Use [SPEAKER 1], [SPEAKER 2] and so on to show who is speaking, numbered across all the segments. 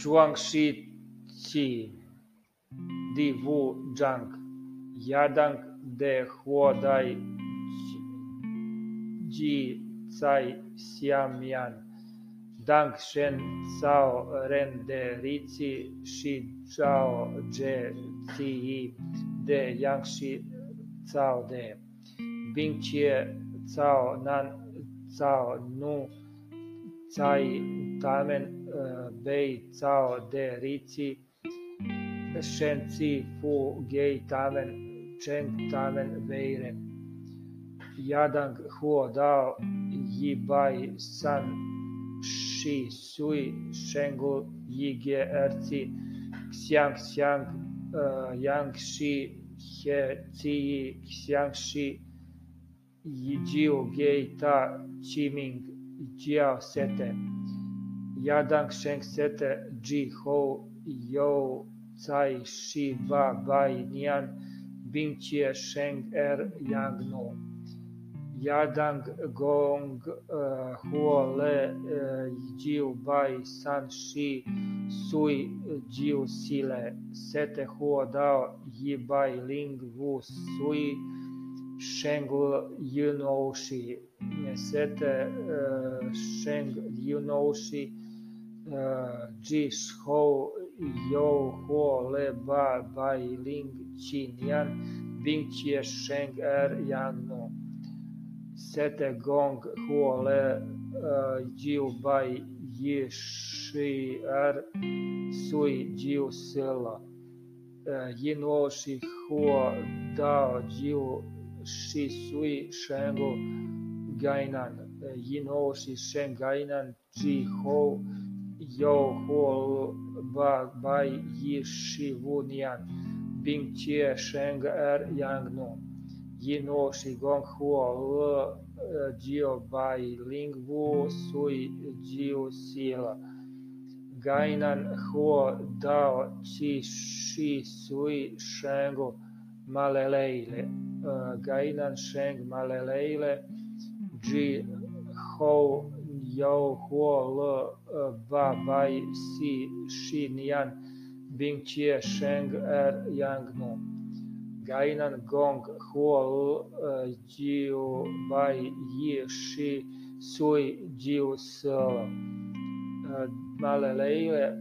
[SPEAKER 1] Čuangši Qi, Di Wu Zhang, Jadang De Huo Dai Ji Cai Xiamian, Dang Shen Cao Ren De Rici, Shi Zhao Zhe Ci Yi, De Yangshi Cao De, Bing Qie Cao Nan Cao Nu, Cai Tamen Bei, eh, Cao, De, Rici, Shen, Ci, Fu, Gei, Taven, Cheng, Taven, Wei, Ren, Huo, Dao, Yi, Bai, San, Shi, Sui, Shengu, Yi, Ge, Erci, Xiang, Xiang, uh, Yang, Shi, He, Ci, Xiang, Shi, Yi, Jiu, Gei, Ta, Qiming, Jiao, Sete, Јаданг Шенг Сете Џи Хоу Јоу Цај Ши Ба Бај Нијан Бингтје Шенг Ер Јанг Ну Јаданг Гонг Хуо Ле Џиу Бај Сан Ши Суј Џиу Силе Сете Хуо Дао Ји Бај Линг Ву Суј Шенгл Јуноуши Сете Шенг Јуноуши Ji Shou, Jou Ho, Le Ba, Bai Ling, Qin Yan, Bing Qie Sheng Er Yan No. Sete Gong Huo Le eh, Jiu Bai Yi Shi Er Sui Jiu Sela. Eh, Yin Wo Shi Ho Dao Jiu Shi Sui Shengu Gainan. Eh, Yin Wo Shi Sheng Gainan Ji Ho Yohol-Babai-Yishivunian, 并且 Sheng Er Yang No, Yino Shigong Huo Le Jio Bai Ling Wu Sui Jio Sila, Gainan Huo Dao Chi Shi Sui Shengo Maleleile, uh, Gainan Sheng Maleleile, mm-hmm. Ji Hou Jou Huo L Ba Wai Si Shi Nian Bing Qie Sheng Er Yang Nu Gainan Gong Huo L Jiu Bai Yi Shi Sui Jiu Sil uh, Maleleje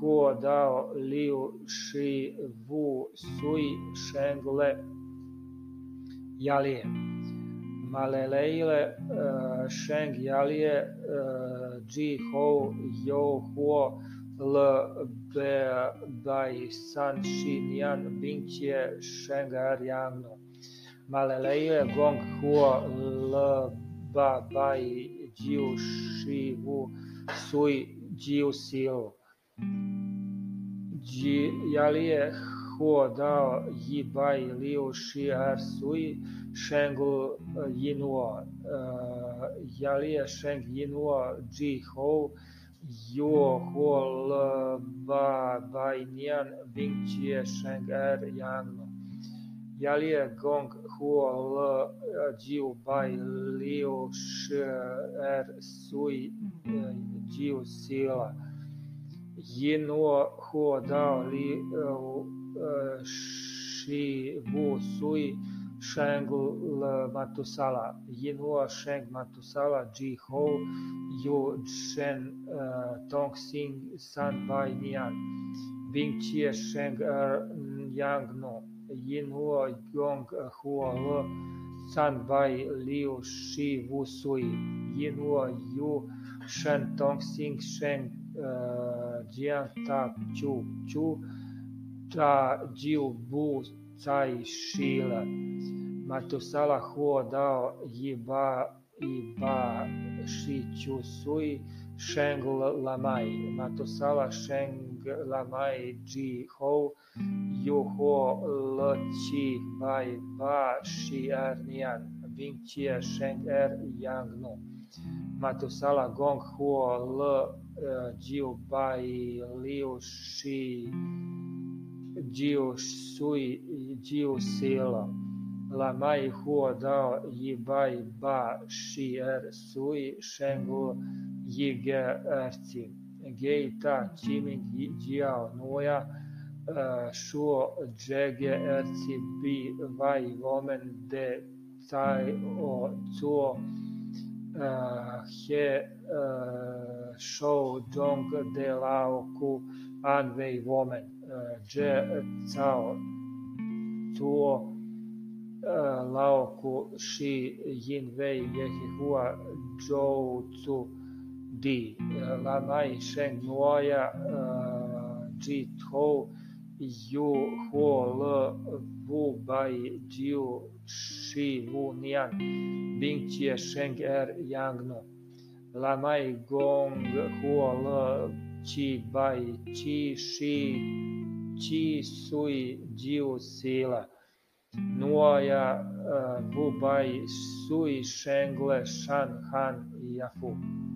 [SPEAKER 1] Huo Dao Liu Shi Wu Sui Sheng Le Jalije Malelejle, e, Sheng Yalie e, Ji Hou, Yo Huo, L Be Bai San Shi Yan Bing Qie Sheng Ariano. Malelejle, Gong Huo, L Ba Bai Jiu Shi Wu Sui Jiu Siu. Ji Yalie Huo Dao, Yi Bai, Liu Shi Er Sui, Shengu Yinuo, Jalie Sheng Yinuo, Ji eh, Hou, Yuo Huo L Ba Bai Nian, Bing Qie Sheng Er Yang No. Jalie Gong Huo Le eh, Jiu Bai Liu Shi Er Sui eh, Jiu Sila yin wo huo dao li shi wu sui sheng matusala yin huo sheng matusala ji ho yu shen tong sing san bai nian bing qie sheng er yang no yin huo yong huo le san bai liu shi wu sui yin huo yu shen tong sing sheng đia, ta, Chu Chu ta, điu, bu, Cai Shila Matusala huo dao ji ba i ba ši ću sui Sheng lamai. Matusala Sheng lamai ji hou ju huo l qi bai ba shi er nian. Er. Ving Chia sheng er yang nu. Matusala Gong Huo L e, Jiu Bai Liu Shi Jiu Sui Jiu Silo Mai Huo Dao Yi Bai Ba Shi Er Sui Sheng Shengu Yi Ge Er Ci Gei Ta Qiming Jiao Nuja e, Shuo Ge Er Ci Bi Vai Women De Cai O Cuo uh, eh, He uh, eh, Shou Dong De Lao Ku An Wei Woman uh, eh, Zhe Cao Tuo uh, Lao Ku Shi Yin Wei Ye Hua Zhou zu Di uh, nai Sheng Nuoya uh, Ji Tou Yu Huo Le Wu Bai Jiu Shi, nian Bing Qie, Sheng Er, Yang Nu, mai Gong, Huo Le, Qi Bai, Qi Shi, Qi Sui, Jiu Sila, Nuoya, Bu Bai, Sui, sheng le Shan Han, fu